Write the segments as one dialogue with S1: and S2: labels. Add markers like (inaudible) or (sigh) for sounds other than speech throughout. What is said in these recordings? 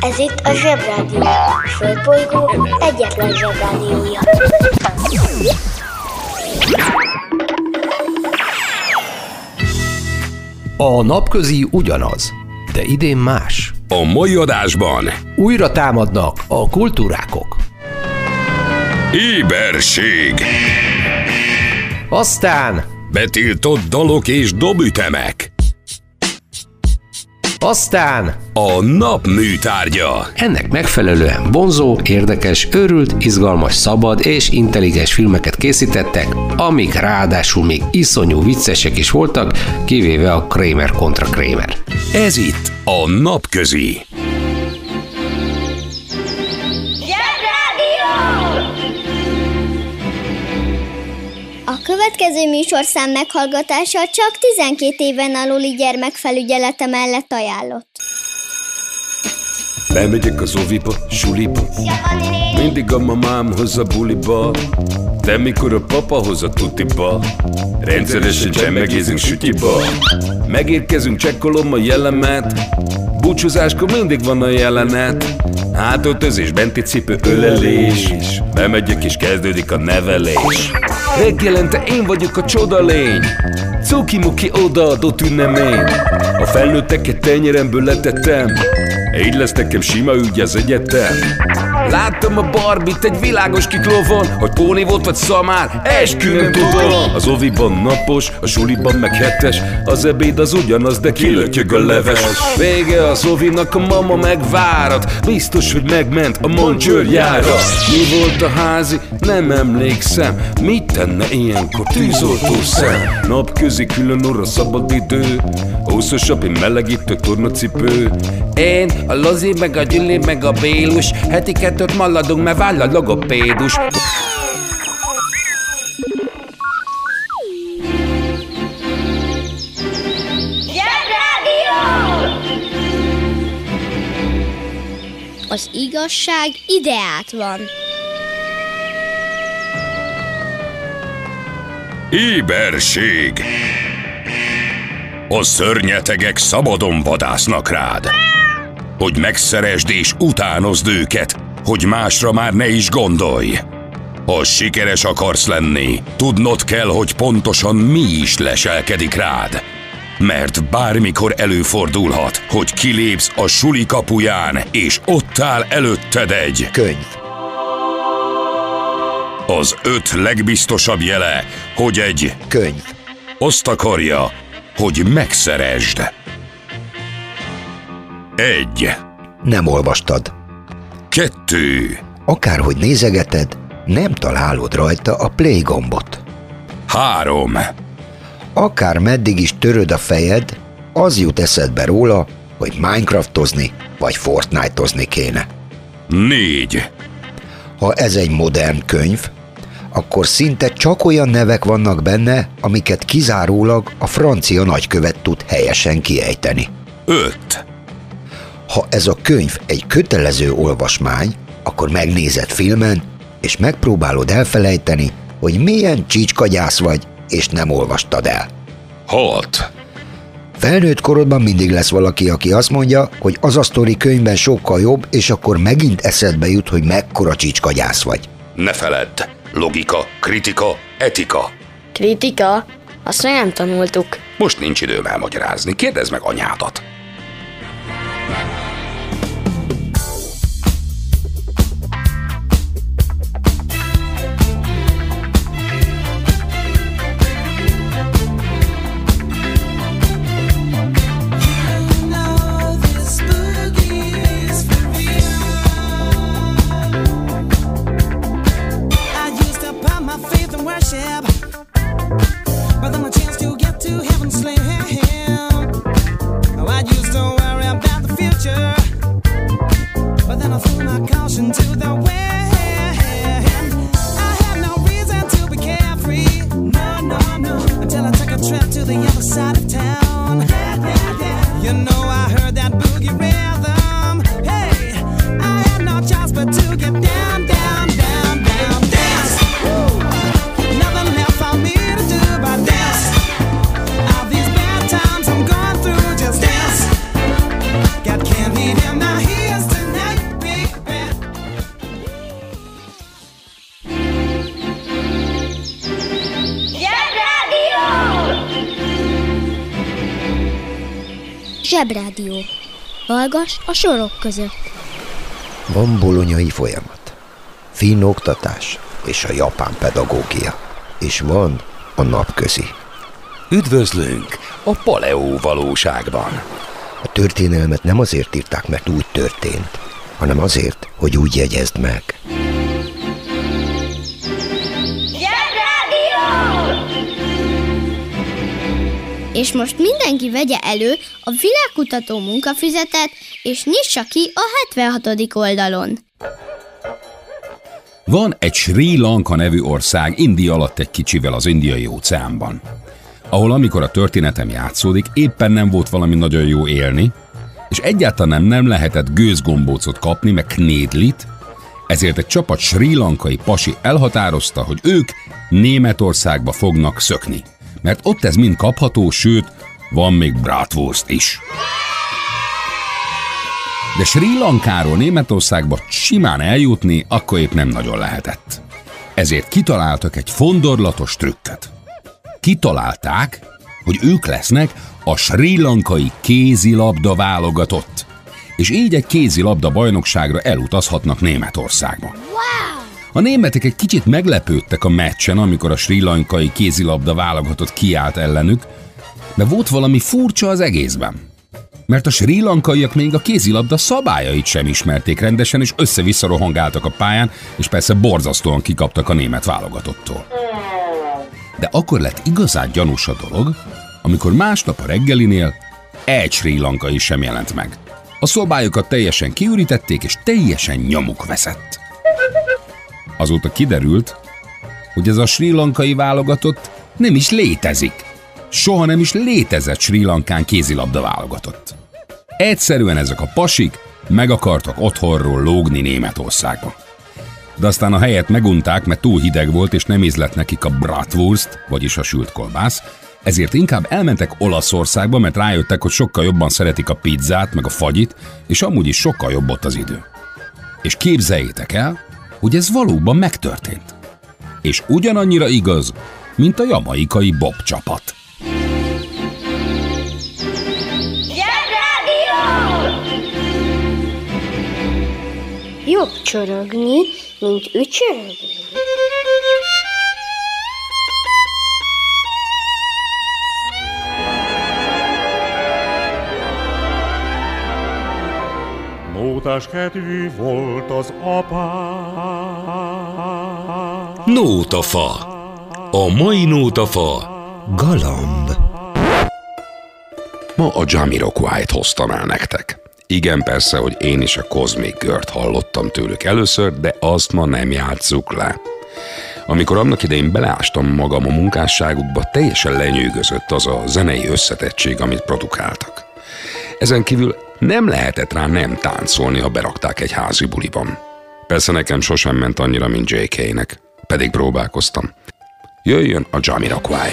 S1: Ez itt a Zsebrádió. A Földbolygó egyetlen Zsebrádiója.
S2: A napközi ugyanaz, de idén más.
S3: A mai adásban
S2: Újra támadnak a kultúrákok.
S3: éberség,
S2: Aztán,
S3: betiltott dalok és dobütemek,
S2: aztán
S3: a nap műtárgya,
S2: ennek megfelelően vonzó, érdekes, őrült, izgalmas, szabad és intelligens filmeket készítettek, amik ráadásul még iszonyú viccesek is voltak, kivéve a Kramer kontra Kramer.
S3: ez itt a napközi.
S4: Következő műsorszám meghallgatása csak 12 éven aluli gyermekfelügyelete mellett ajánlott.
S5: Bemegyek az oviba, suliba. Mindig a mamám hoz a buliba. De mikor a papa hoz a tutiba Rendszeresen csemmegézünk sütiba. Megérkezünk, csekkolom a jellemet. Búcsúzáskor mindig van a jelenet. Hátöltözés, benti cipő, ölelés. Bemegyek és kezdődik a nevelés. Reggelente én vagyok a csoda lény. Cuki-muki odaadott ünnemény. A felnőtteket tenyeremből letettem így lesz nekem sima ügy az egyetem. Láttam a barbit egy világos kiklovon Hogy póni volt vagy szamár, eskü nem tudom Az oviban napos, a suliban meg hetes Az ebéd az ugyanaz, de kilötyög a leves. Vége az ovinak, a mama megvárat Biztos, hogy megment a moncsőrjára Mi volt a házi? Nem emlékszem. Mit tenne ilyenkor tűzoltó szem? Napközi külön orra szabad idő Húszosabb, én melegítő tornacipő Én, a Lozi, meg a Gyüli, meg a Bélus Heti kettőt maladunk, mert váll a logopédus
S4: Az igazság ideát van.
S3: Éberség. A szörnyetegek szabadon vadásznak rád. Hogy megszeresd és utánozd őket, hogy másra már ne is gondolj. Ha sikeres akarsz lenni, tudnod kell, hogy pontosan mi is leselkedik rád. Mert bármikor előfordulhat, hogy kilépsz a suli kapuján, és ott áll előtted egy
S6: könyv.
S3: az öt legbiztosabb jele, hogy egy
S6: Könyv.
S3: azt akarja, hogy megszeresd. Egy,
S6: Nem olvastad.
S3: kettő,
S6: Akárhogy nézegeted, nem találod rajta a play gombot.
S3: három,
S6: Akár meddig is töröd a fejed, az jut eszedbe róla, hogy Minecraftozni vagy Fortnite-ozni kéne.
S3: négy,
S6: Ha ez egy modern könyv, akkor szinte csak olyan nevek vannak benne, amiket kizárólag a francia nagykövet tud helyesen kiejteni.
S3: öt,
S6: Ha ez a könyv egy kötelező olvasmány, akkor megnézed filmen, és megpróbálod elfelejteni, hogy milyen csícskagyász vagy, és nem olvastad el.
S3: hat,
S6: Felnőtt korodban mindig lesz valaki, aki azt mondja, hogy az a sztori könyvben sokkal jobb, és akkor megint eszedbe jut, hogy mekkora csicskagyász vagy.
S3: ne feledd, logika, kritika, etika.
S7: Kritika? Azt még nem tanultuk.
S3: Most nincs időm elmagyarázni, kérdezd meg anyádat.
S8: until I took a trip to the other side of town. You know, I heard that boogie rhythm. Hey, I had no choice but to get down. down.
S4: Zsebrádió. Hallgass a sorok között.
S6: Van bolonyai folyamat, finn oktatás és a japán pedagógia. És van a napközi.
S2: Üdvözlünk a Paleó valóságban.
S6: A történelmet nem azért írták, mert úgy történt, hanem azért, hogy úgy jegyezd meg.
S4: És most mindenki vegye elő a világkutató munkafüzetet, és nyissa ki a 76. oldalon.
S5: Van egy Sri Lanka nevű ország India alatt egy kicsivel az indiai óceánban, ahol amikor a történetem játszódik, éppen nem volt valami nagyon jó élni, és egyáltalán nem lehetett gőzgombócot kapni, meg knédlit, ezért egy csapat sri lankai pasi elhatározta, hogy ők Németországba fognak szökni. Mert ott ez mind kapható, sőt, van még bratwurst is. De Sri Lankáról Németországba simán eljutni akkor épp nem nagyon lehetett. Ezért kitaláltak egy fondorlatos trükköt. Kitalálták, hogy ők lesznek a Sri Lankai kézilabda válogatott, és így egy kézilabda bajnokságra elutazhatnak Németországba. A németek egy kicsit meglepődtek a meccsen, amikor a Sri Lankai kézilabda válogatott kiállt ellenük, de volt valami furcsa az egészben. Mert a sri lankaiak még a kézilabda szabályait sem ismerték rendesen, és össze-vissza rohangáltak a pályán, és persze borzasztóan kikaptak a német válogatottól. De akkor lett igazán gyanús a dolog, amikor másnap a reggelinél egy sri lankai sem jelent meg. A szobályokat teljesen kiürítették, és teljesen nyomuk veszett. Azóta kiderült, hogy ez a sri lankai válogatott nem is létezik. Soha nem is létezett Sri Lankán kézilabda válogatott. Egyszerűen ezek a pasik meg akartak otthonról lógni Németországba. De aztán a helyet megunták, mert túl hideg volt, és nem ízlett nekik a bratwurst, vagyis a sült kolbász, ezért inkább elmentek Olaszországba, mert rájöttek, hogy sokkal jobban szeretik a pizzát, meg a fagyit, és amúgy is sokkal jobb ott az idő. És képzeljétek el, hogy ez valóban megtörtént. És ugyanannyira igaz, mint a jamaikai Bob csapat.
S1: Jobb csorogni, mint ücsörögni.
S9: Nótás kedvű volt az apám.
S3: Nótafa. A mai nótafa
S6: Galamb.
S2: Ma a Jamiroquai-t hoztam el nektek. Igen, persze, hogy én is a Cosmic Girl-t hallottam tőlük először, de azt ma nem játsszuk le. Amikor annak idején beleástam magam a munkásságukba, teljesen lenyűgözött az a zenei összetettség, amit produkáltak. Ezen kívül nem lehetett rá nem táncolni, ha berakták egy házi buliban. Persze nekem sosem ment annyira, mint JK-nek, pedig próbálkoztam. Jöjjön a Jamiroquai.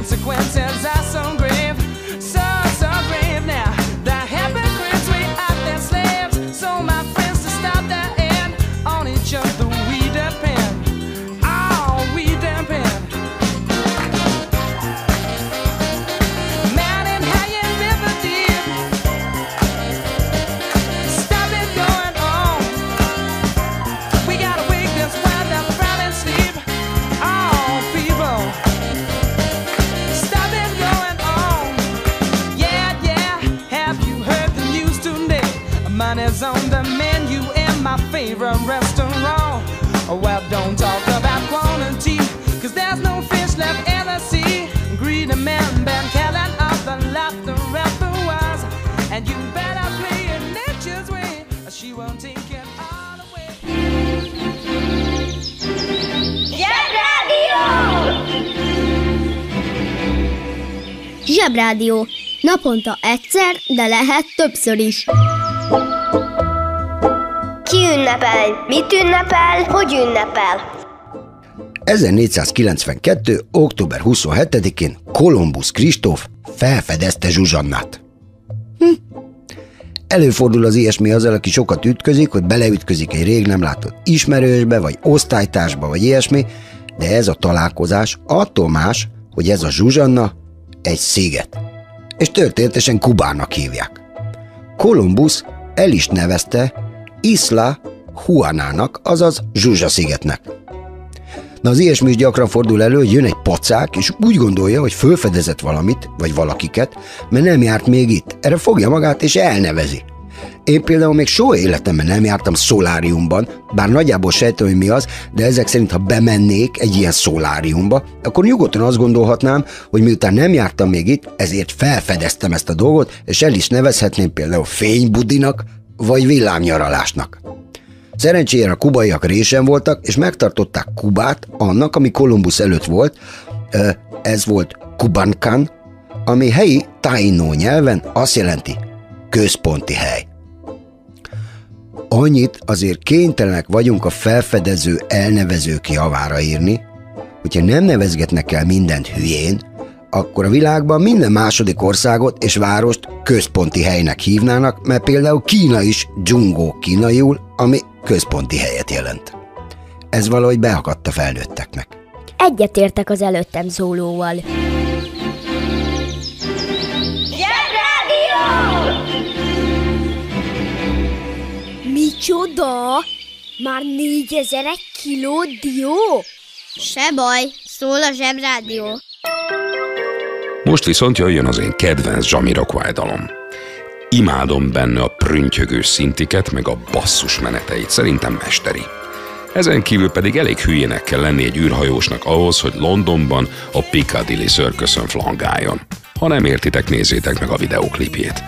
S8: Consequences. Are so
S4: Zsebrádió. Naponta egyszer, de lehet többször is.
S1: Ki ünnepel? Mit ünnepel? Hogy ünnepel?
S6: 1492. október 27-én Kolumbusz Kristóf felfedezte Zsuzsannát. Hm. Előfordul az ilyesmi azzal, aki sokat ütközik, hogy beleütközik egy rég nem látott ismerősbe, vagy osztálytársba, vagy ilyesmi, de ez a találkozás attól más, hogy ez a Zsuzsanna egy sziget. És történetesen Kubának hívják. Kolumbusz el is nevezte Isla Juanának, azaz Zsuzsa szigetnek. Na az ilyesmi is gyakran fordul elő, hogy jön egy pacák, és úgy gondolja, hogy fölfedezett valamit, vagy valakiket, mert nem járt még itt. Erre fogja magát, és elnevezi. Én például még soha életemben nem jártam szoláriumban, bár nagyjából sejtem, hogy mi az, de ezek szerint, ha bemennék egy ilyen szoláriumba, akkor nyugodtan azt gondolhatnám, hogy miután nem jártam még itt, ezért felfedeztem ezt a dolgot, és el is nevezhetném például fénybudinak, vagy villámnyaralásnak. Szerencsére a kubaiak résen voltak, és megtartották Kubát annak, ami Kolumbusz előtt volt, ez volt Kubankan, ami helyi tainó nyelven azt jelenti központi hely. Annyit azért kénytelenek vagyunk a felfedező elnevezők javára írni, hogyha nem nevezgetnek el mindent hülyén, akkor a világban minden második országot és várost központi helynek hívnának, mert például Kína is dzsungó kínaiul, ami központi helyet jelent. Ez valahogy beakadt a felnőtteknek.
S1: Egyetértek az előttem szólóval. Micsoda? Már négyezer egy kiló dió?
S4: Se baj, szól a zsebrádió.
S5: Most viszont jöjjön az én kedvenc Jamiroquai dalom. Imádom benne a prüntjögő szintiket, meg a basszus meneteit, szerintem mesteri. Ezen kívül pedig elég hülyének kell lenni egy űrhajósnak ahhoz, hogy Londonban a Piccadilly circus flangáljon. Ha nem értitek, nézzétek meg a videóklipjét.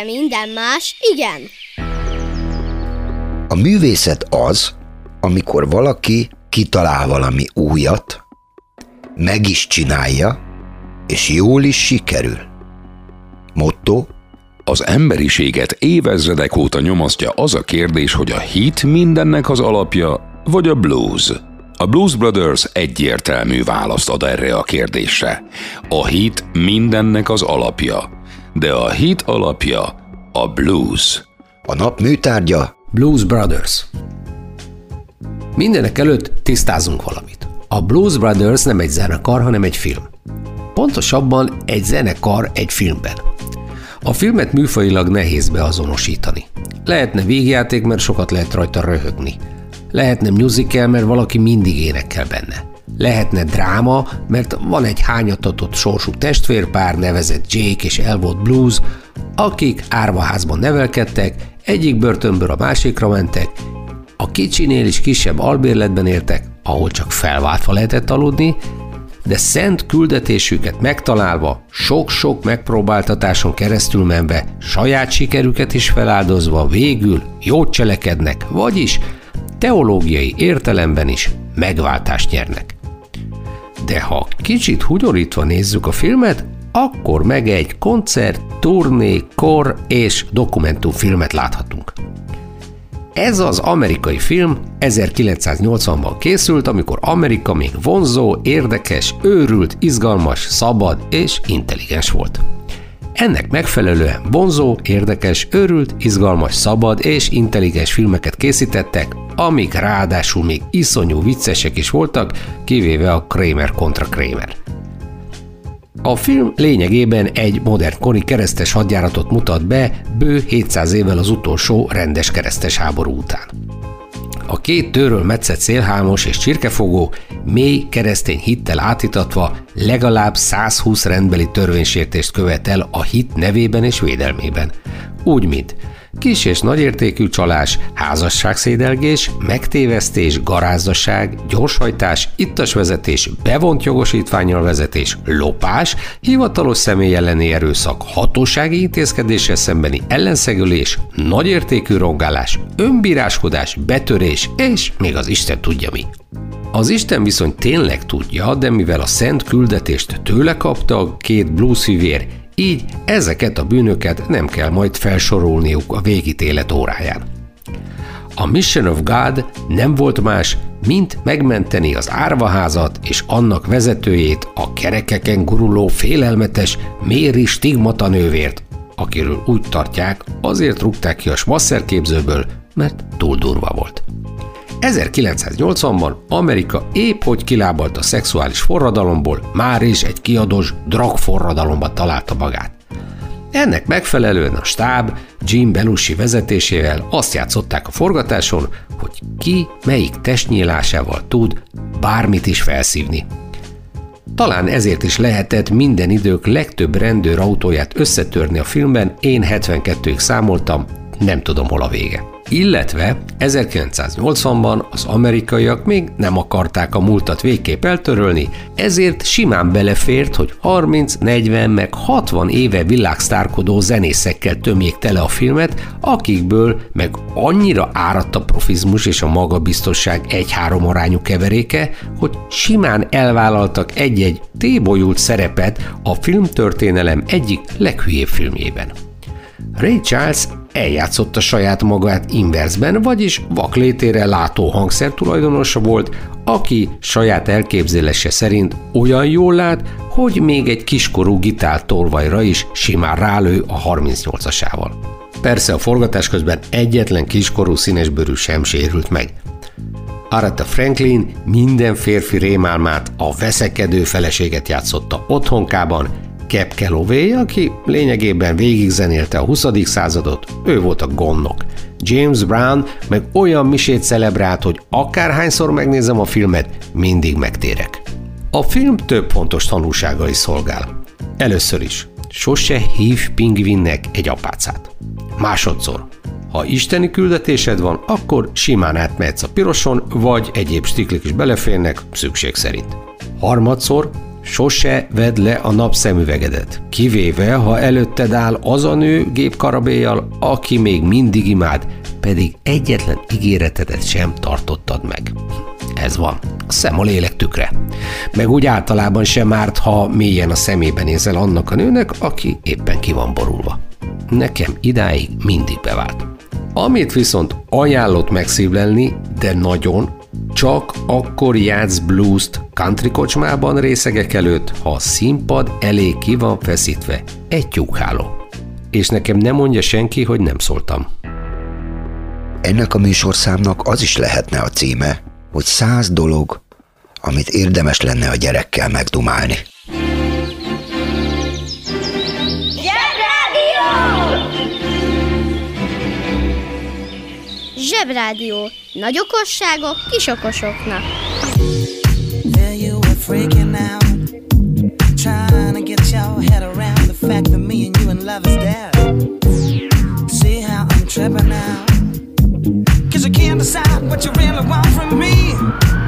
S4: De minden más igen.
S6: A művészet az, amikor valaki kitalál valami újat, meg is csinálja, és jól is sikerül. Motto,
S5: Az emberiséget évezredek óta nyomasztja az a kérdés, hogy a hit mindennek az alapja, vagy a blues. A Blues Brothers egyértelmű választ ad erre a kérdésre. A hit mindennek az alapja, de a hit alapja a blues.
S6: a nap műtárgya,
S2: Blues Brothers. Mindenek előtt tisztázunk valamit. A Blues Brothers nem egy zenekar, hanem egy film. Pontosabban egy zenekar egy filmben. A filmet műfajilag nehéz beazonosítani. Lehetne végjáték, mert sokat lehet rajta röhögni. Lehetne musical, mert valaki mindig énekel benne. Lehetne dráma, mert van egy hányatatott sorsú testvérpár nevezett Jake és Elwood Blues, akik árvaházban nevelkedtek, egyik börtönből a másikra mentek, a kicsinél is kisebb albérletben éltek, ahol csak felváltva lehetett aludni, de szent küldetésüket megtalálva, sok-sok megpróbáltatáson keresztül menve, saját sikerüket is feláldozva végül jót cselekednek, vagyis teológiai értelemben is megváltást nyernek. De ha kicsit hugyorítva nézzük a filmet, akkor meg egy koncert, turné, kor és dokumentumfilmet láthatunk. Ez az amerikai film 1980-ban készült, amikor Amerika még vonzó, érdekes, őrült, izgalmas, szabad és intelligens volt. Ennek megfelelően vonzó, érdekes, őrült, izgalmas, szabad és intelligens filmeket készítettek, amik ráadásul még iszonyú viccesek is voltak, kivéve a Kramer kontra Kramer. A film lényegében egy modern kori keresztes hadjáratot mutat be bő 700 évvel az utolsó rendes keresztes háború után. A két tőről metszett szélhámos és csirkefogó mély keresztény hittel átítatva legalább 120 rendbeli törvénysértést követel a hit nevében és védelmében. Úgy, mint Kis és nagyértékű csalás, házasságszédelgés, megtévesztés, garázdaság, gyorshajtás, ittasvezetés, bevont jogosítványal vezetés, lopás, hivatalos személy elleni erőszak, hatósági intézkedéssel szembeni ellenszegülés, nagyértékű rongálás, önbíráskodás, betörés, és még az Isten tudja mi. Az Isten viszont tényleg tudja, de mivel a szent küldetést tőle kapta, két bluesfivér így ezeket a bűnöket nem kell majd felsorolniuk a végítélet óráján. A Mission of God nem volt más, mint megmenteni az árvaházat és annak vezetőjét, a kerekeken guruló félelmetes Méri stigmata nővért, akiről úgy tartják, azért rúgták ki a smasszerképzőből, mert túl durva volt. 1980-ban Amerika épp hogy kilábalt a szexuális forradalomból, már is egy kiadós drogforradalomba találta magát. Ennek megfelelően a stáb Jim Belushi vezetésével azt játszották a forgatáson, hogy ki melyik testnyílásával tud bármit is felszívni. Talán ezért is lehetett minden idők legtöbb rendőr autóját összetörni a filmben, én 72-ig számoltam, nem tudom hol a vége. Illetve 1980-ban az amerikaiak még nem akarták a múltat végképp eltörölni, ezért simán belefért, hogy 30, 40 meg 60 éve világsztárkodó zenészekkel tömjék tele a filmet, akikből meg annyira áradt a profizmus és a magabiztosság egy-három arányú keveréke, hogy simán elvállaltak egy-egy tébolyult szerepet a filmtörténelem egyik leghülyébb filmjében. Ray Charles eljátszotta saját magát inverzben, vagyis vaklétére látó hangszer tulajdonosa volt, aki saját elképzelése szerint olyan jól lát, hogy még egy kiskorú gitártolvajra is simán rálő a 38-asával. Persze a forgatás közben egyetlen kiskorú színesbőrű sem sérült meg. Aretha Franklin minden férfi rémálmát, a veszekedő feleséget játszotta otthonkában, Cap Calloway, aki lényegében végigzenélte a 20. századot, ő volt a gondnok. James Brown meg olyan misét celebrált, hogy akárhányszor megnézem a filmet, mindig megtérek. A film több fontos tanulsággal is szolgál. Először is, sose hív pingvinnek egy apácát. Másodszor, ha isteni küldetésed van, akkor simán átmehetsz a piroson, vagy egyéb stiklik is beleférnek szükség szerint. Harmadszor, Sose vedd le a napszemüvegedet, kivéve, ha előtted áll az a nő gépkarabéjjal, aki még mindig imád, pedig egyetlen ígéretedet sem tartottad meg. Ez van. A szem a lélek tükre. Meg úgy általában sem árt, ha mélyen a szemébe nézel annak a nőnek, aki éppen ki van borulva. Nekem idáig mindig bevált. Amit viszont ajánlott megszívlelni, de nagyon, csak akkor játsz blues-t country kocsmában részegek előtt, ha a színpad elé ki van feszítve egy tyúkháló. És nekem nem mondja senki, hogy nem szóltam.
S6: Ennek a műsorszámnak az is lehetne a címe, hogy száz dolog, amit érdemes lenne a gyerekkel megdumálni.
S4: Zsebrádió. Nagy okosságok kis okosoknak.
S8: Freaking out, trying to get your head around the fact that me and you in love is dead. See how I'm tripping now, cause you can't decide what you really want from me.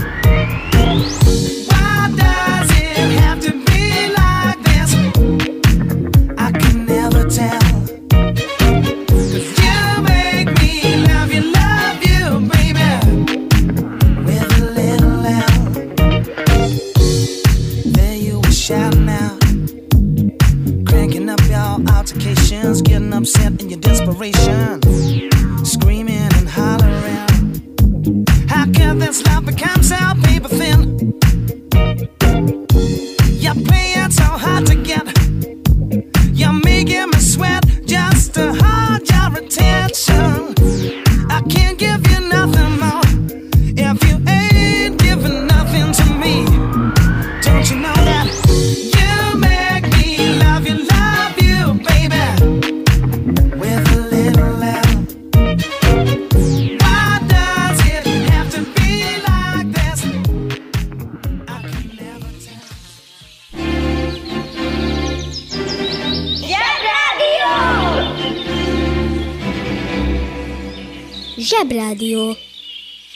S4: Zsebrádió.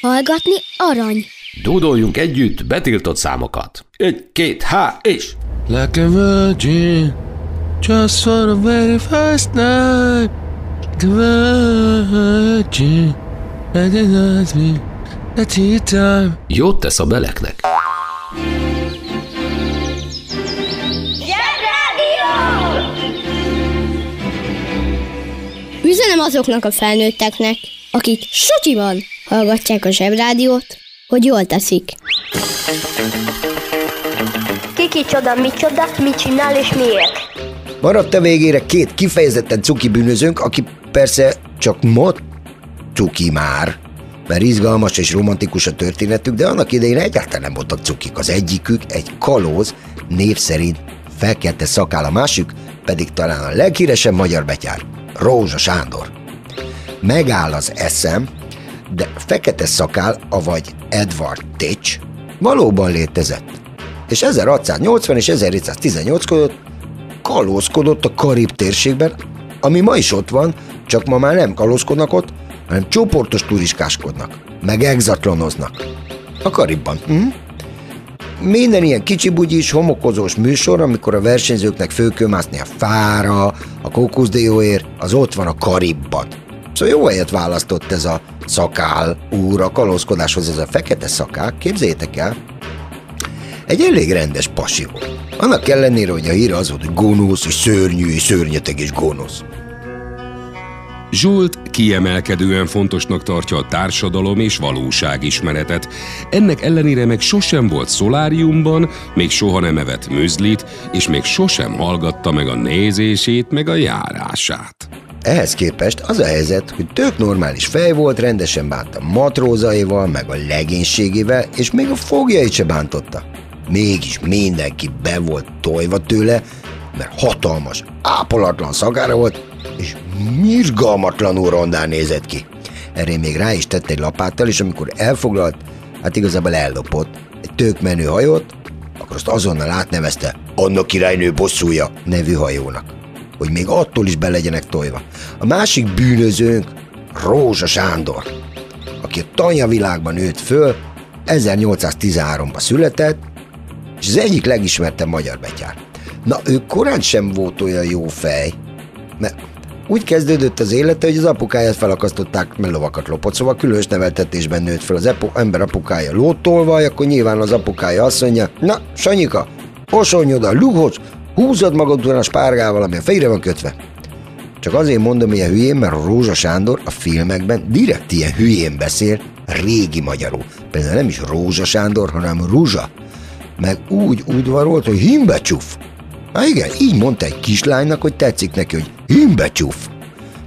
S4: Hallgatni arany.
S2: Dúdoljunk együtt betiltott számokat. Egy, két, há, és...
S10: Like a virgin, just for the very first night. Like a virgin, recognize me, that's your time.
S2: Jót tesz a beleknek.
S4: Üzenem azoknak a felnőtteknek, akik sutyiban hallgatják a zsebrádiót, hogy jól teszik.
S1: Kiki csoda, micsoda, mit csinál és miért?
S6: Maradt a végére két kifejezetten cuki bűnözőnk, aki persze csak mod cuki már, mert izgalmas és romantikus a történetük, de annak idején egyáltalán nem voltak cukik. Az egyikük egy kalóz, név szerint fekete szakál, a másik pedig talán a leghíresebb magyar betyár, Rózsa Sándor. Megáll az eszem, de fekete szakál, avagy Edward Titch valóban létezett. És 1680 és 1718 között kalózkodott a Karib térségben, ami ma is ott van, csak ma már nem kalózkodnak ott, hanem csoportos turiskáskodnak, meg exatlonoznak. A Karibban. Hm? Minden ilyen kicsi bugyis, homokozós műsor, amikor a versenyzőknek föl kell mászni a fára, a kókuszdióért, az ott van a Karibban. Szóval jó helyet választott ez a szakál úr a kalózkodáshoz, ez a fekete szakál, képzeljétek el, egy elég rendes pasi volt. Annak ellenére, hogy a híre az volt, hogy gonosz, és szörnyű, és szörnyeteg, és gonosz.
S5: Zsolt kiemelkedően fontosnak tartja a társadalom és valóságismeretet. Ennek ellenére meg sosem volt szoláriumban, még soha nem evett műzlit, és még sosem hallgatta meg a nézését, meg a járását.
S6: Ehhez képest az a helyzet, hogy tök normális fej volt, rendesen bánta matrózaival, meg a legénységével, és még a fogjait se bántotta. Mégis mindenki be volt tojva tőle, mert hatalmas, ápolatlan szagára volt, és mirgalmatlanul rondán nézett ki. Erre még rá is tett egy lapáttal, és amikor elfoglalt, hát igazából ellopott egy tök menő hajót, akkor azt azonnal átnevezte Anna királynő bosszúja nevű hajónak, hogy még attól is be legyenek tojva. A másik bűnözőnk Rózsa Sándor, aki a tanya világban nőtt föl, 1813-ban született, és az egyik legismertebb magyar betyár. Na, ő korán sem volt olyan jó fej, mert úgy kezdődött az élete, hogy az apukáját felakasztották, mert lovakat lopott, szóval különös neveltetésben nőtt fel az ember apukája lótolvaj, akkor nyilván az apukája azt mondja, na, Sanyika, osonj oda, lughoz, húzod magad után a spárgával, ami a fejre van kötve. Csak azért mondom ilyen hülyén, mert a Rózsa Sándor a filmekben direkt ilyen hülyén beszél, régi magyarul. Például nem is Rózsa Sándor, hanem Rúzsa. Meg úgy udvarolt, hogy himbecsuf. Há igen, így mondta egy kislánynak, hogy tetszik neki, hogy himbecsuf.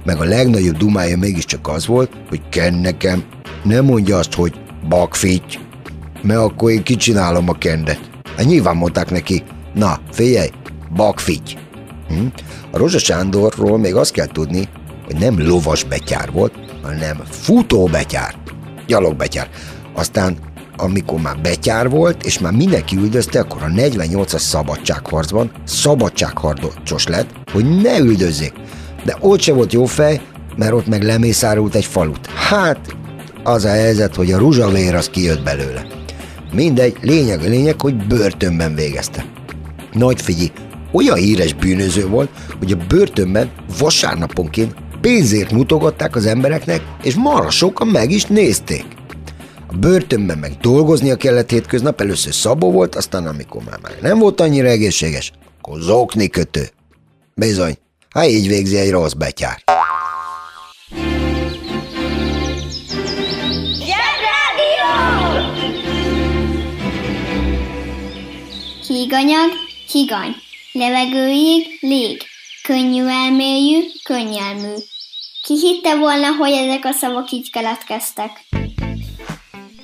S6: Meg a legnagyobb dumája mégiscsak az volt, hogy ken nekem, ne mondja azt, hogy bakfitty, mert akkor én kicsinálom a kendet. Hát nyilván mondták neki, na, figyelj, bakfitty. Hm? A Rozsa Sándorról még azt kell tudni, hogy nem lovas betyár volt, hanem futóbetyár, gyalogbetyár. Aztán amikor már betyár volt, és már mindenki üldözte, akkor a 48-as szabadságharcban szabadságharcos lett, hogy ne üldözzék. De ott se volt jó fej, mert ott meg lemészárult egy falut. Hát, az a helyzet, hogy a ruzsavér az kijött belőle. Mindegy, lényeg a lényeg, hogy börtönben végezte. Nagy figyi, olyan híres bűnöző volt, hogy a börtönben vasárnaponként pénzért mutogatták az embereknek, és marha meg is nézték. A börtönben meg dolgoznia kellett hétköznap, először szabó volt, aztán amikor már, már nem volt annyira egészséges, akkor zokni kötő. Bizony, ha így végzi egy rossz betyár.
S4: Híganyag, higany. Levegőig, lég. Könnyű elmélyű, könnyelmű. Ki hitte volna, hogy ezek a szavak így keletkeztek?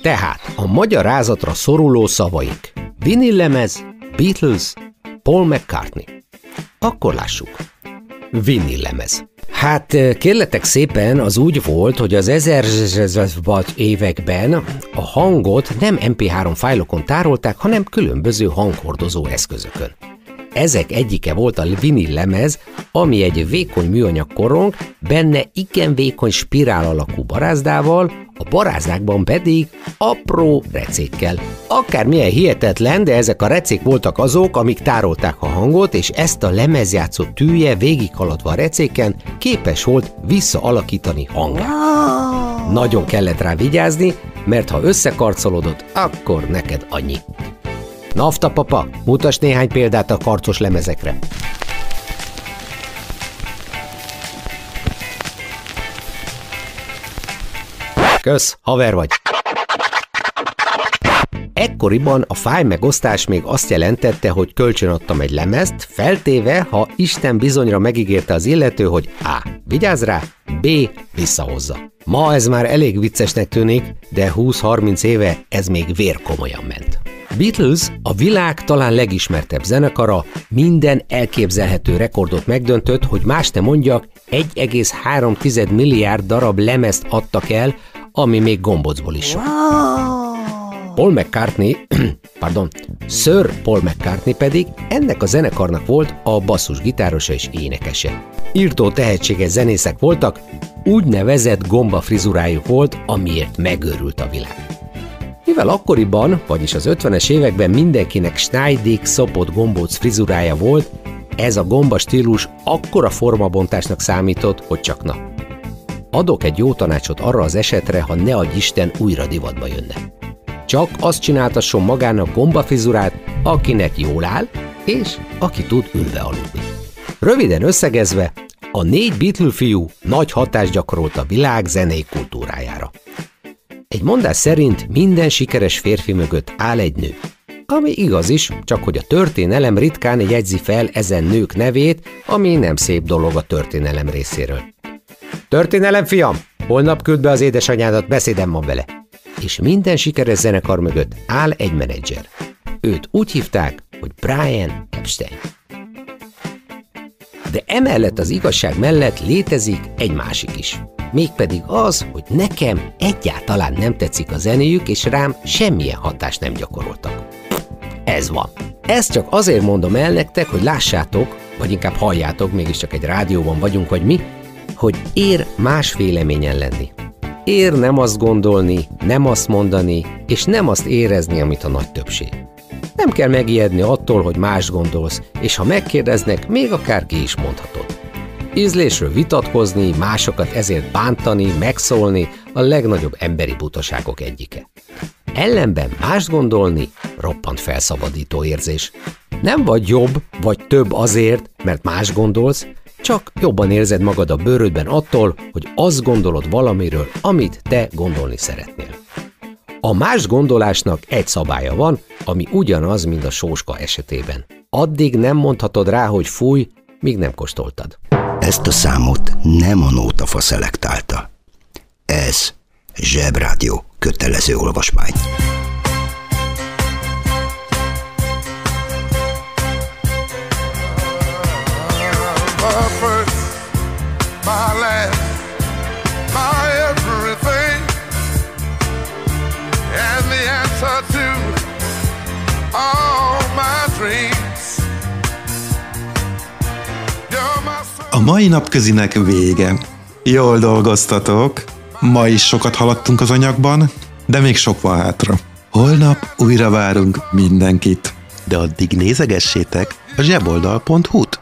S2: Tehát a magyarázatra szoruló szavaink. Vinyl lemez, Beatles, Paul McCartney. Akkor lássuk. Vinyl lemez. Hát kérletek szépen, az úgy volt, hogy az 1000 években a hangot nem MP3 fájlokon tárolták, hanem különböző hanghordozó eszközökön. Ezek egyike volt a vinil lemez, ami egy vékony műanyag korong, benne igen vékony spirál alakú barázdával, a barázdákban pedig apró recékkel. Akármilyen hihetetlen, de ezek a recék voltak azok, amik tárolták a hangot, és ezt a lemezjátszó tűje végighaladva a recéken képes volt visszaalakítani hangját. Nagyon kellett rá vigyázni, mert ha összekarcolodott, akkor neked annyi. Nafta papa, mutas néhány példát a karcos lemezekre. Kösz, haver vagy. Ekkoriban a fáj megosztás még azt jelentette, hogy kölcsönadtam egy lemezt, feltéve, ha Isten bizonyra megígérte az illető, hogy A. Vigyázz rá, B. Visszahozza. Ma ez már elég viccesnek tűnik, de 20-30 éve ez még vérkomolyan ment. Beatles a világ talán legismertebb zenekara, minden elképzelhető rekordot megdöntött, hogy más ne mondjak, 1,3 milliárd darab lemezt adtak el, ami még gombocból is van. Paul McCartney, (clears throat) pardon, Sir Paul McCartney pedig ennek a zenekarnak volt a basszusgitárosa és énekese. Írtó tehetséges zenészek voltak, úgynevezett gomba frizurájuk volt, amiért megőrült a világ. Mivel akkoriban, vagyis az 50-es években mindenkinek Schneidig szopott gombóc frizurája volt, ez a gomba stílus akkora formabontásnak számított, hogy csak na. Adok egy jó tanácsot arra az esetre, ha ne adj Isten újra divatba jönne. Csak azt csináltasson magának gombafrizurát, akinek jól áll, és aki tud ülve aludni. Röviden összegezve, a négy Beatle fiú nagy hatást gyakorolt a világ zenei kultúrájára. Egy mondás szerint minden sikeres férfi mögött áll egy nő. Ami igaz is, csak hogy a történelem ritkán jegyzi fel ezen nők nevét, ami nem szép dolog a történelem részéről. Történelem, fiam! Holnap küld be az édesanyádat, beszédem van vele. És minden sikeres zenekar mögött áll egy menedzser. Őt úgy hívták, hogy Brian Epstein. De emellett az igazság mellett létezik egy másik is. Mégpedig az, hogy nekem egyáltalán nem tetszik a zenéjük, és rám semmilyen hatást nem gyakoroltak. Ez van. Ezt csak azért mondom el nektek, hogy lássátok, vagy inkább halljátok, mégiscsak egy rádióban vagyunk, vagy mi, hogy ér más véleményen lenni. Ér nem azt gondolni, nem azt mondani, és nem azt érezni, amit a nagy többség. Nem kell megijedni attól, hogy más gondolsz, és ha megkérdeznek, még akár ki is mondhatod. Ízlésről vitatkozni, másokat ezért bántani, megszólni a legnagyobb emberi butaságok egyike. Ellenben más gondolni roppant felszabadító érzés. Nem vagy jobb vagy több azért, mert más gondolsz, csak jobban érzed magad a bőrödben attól, hogy azt gondolod valamiről, amit te gondolni szeretnél. A más gondolásnak egy szabálya van, ami ugyanaz, mint a sóska esetében. Addig nem mondhatod rá, hogy fúj, míg nem kóstoltad.
S6: Ezt a számot nem a nótafa szelektálta. Ez Zsebrádió kötelező olvasmány.
S11: Mai napközinek vége. Jól dolgoztatok. Ma is sokat haladtunk az anyagban, de még sok van hátra. Holnap újra várunk mindenkit. De addig nézegessétek a zseboldal.hu-t.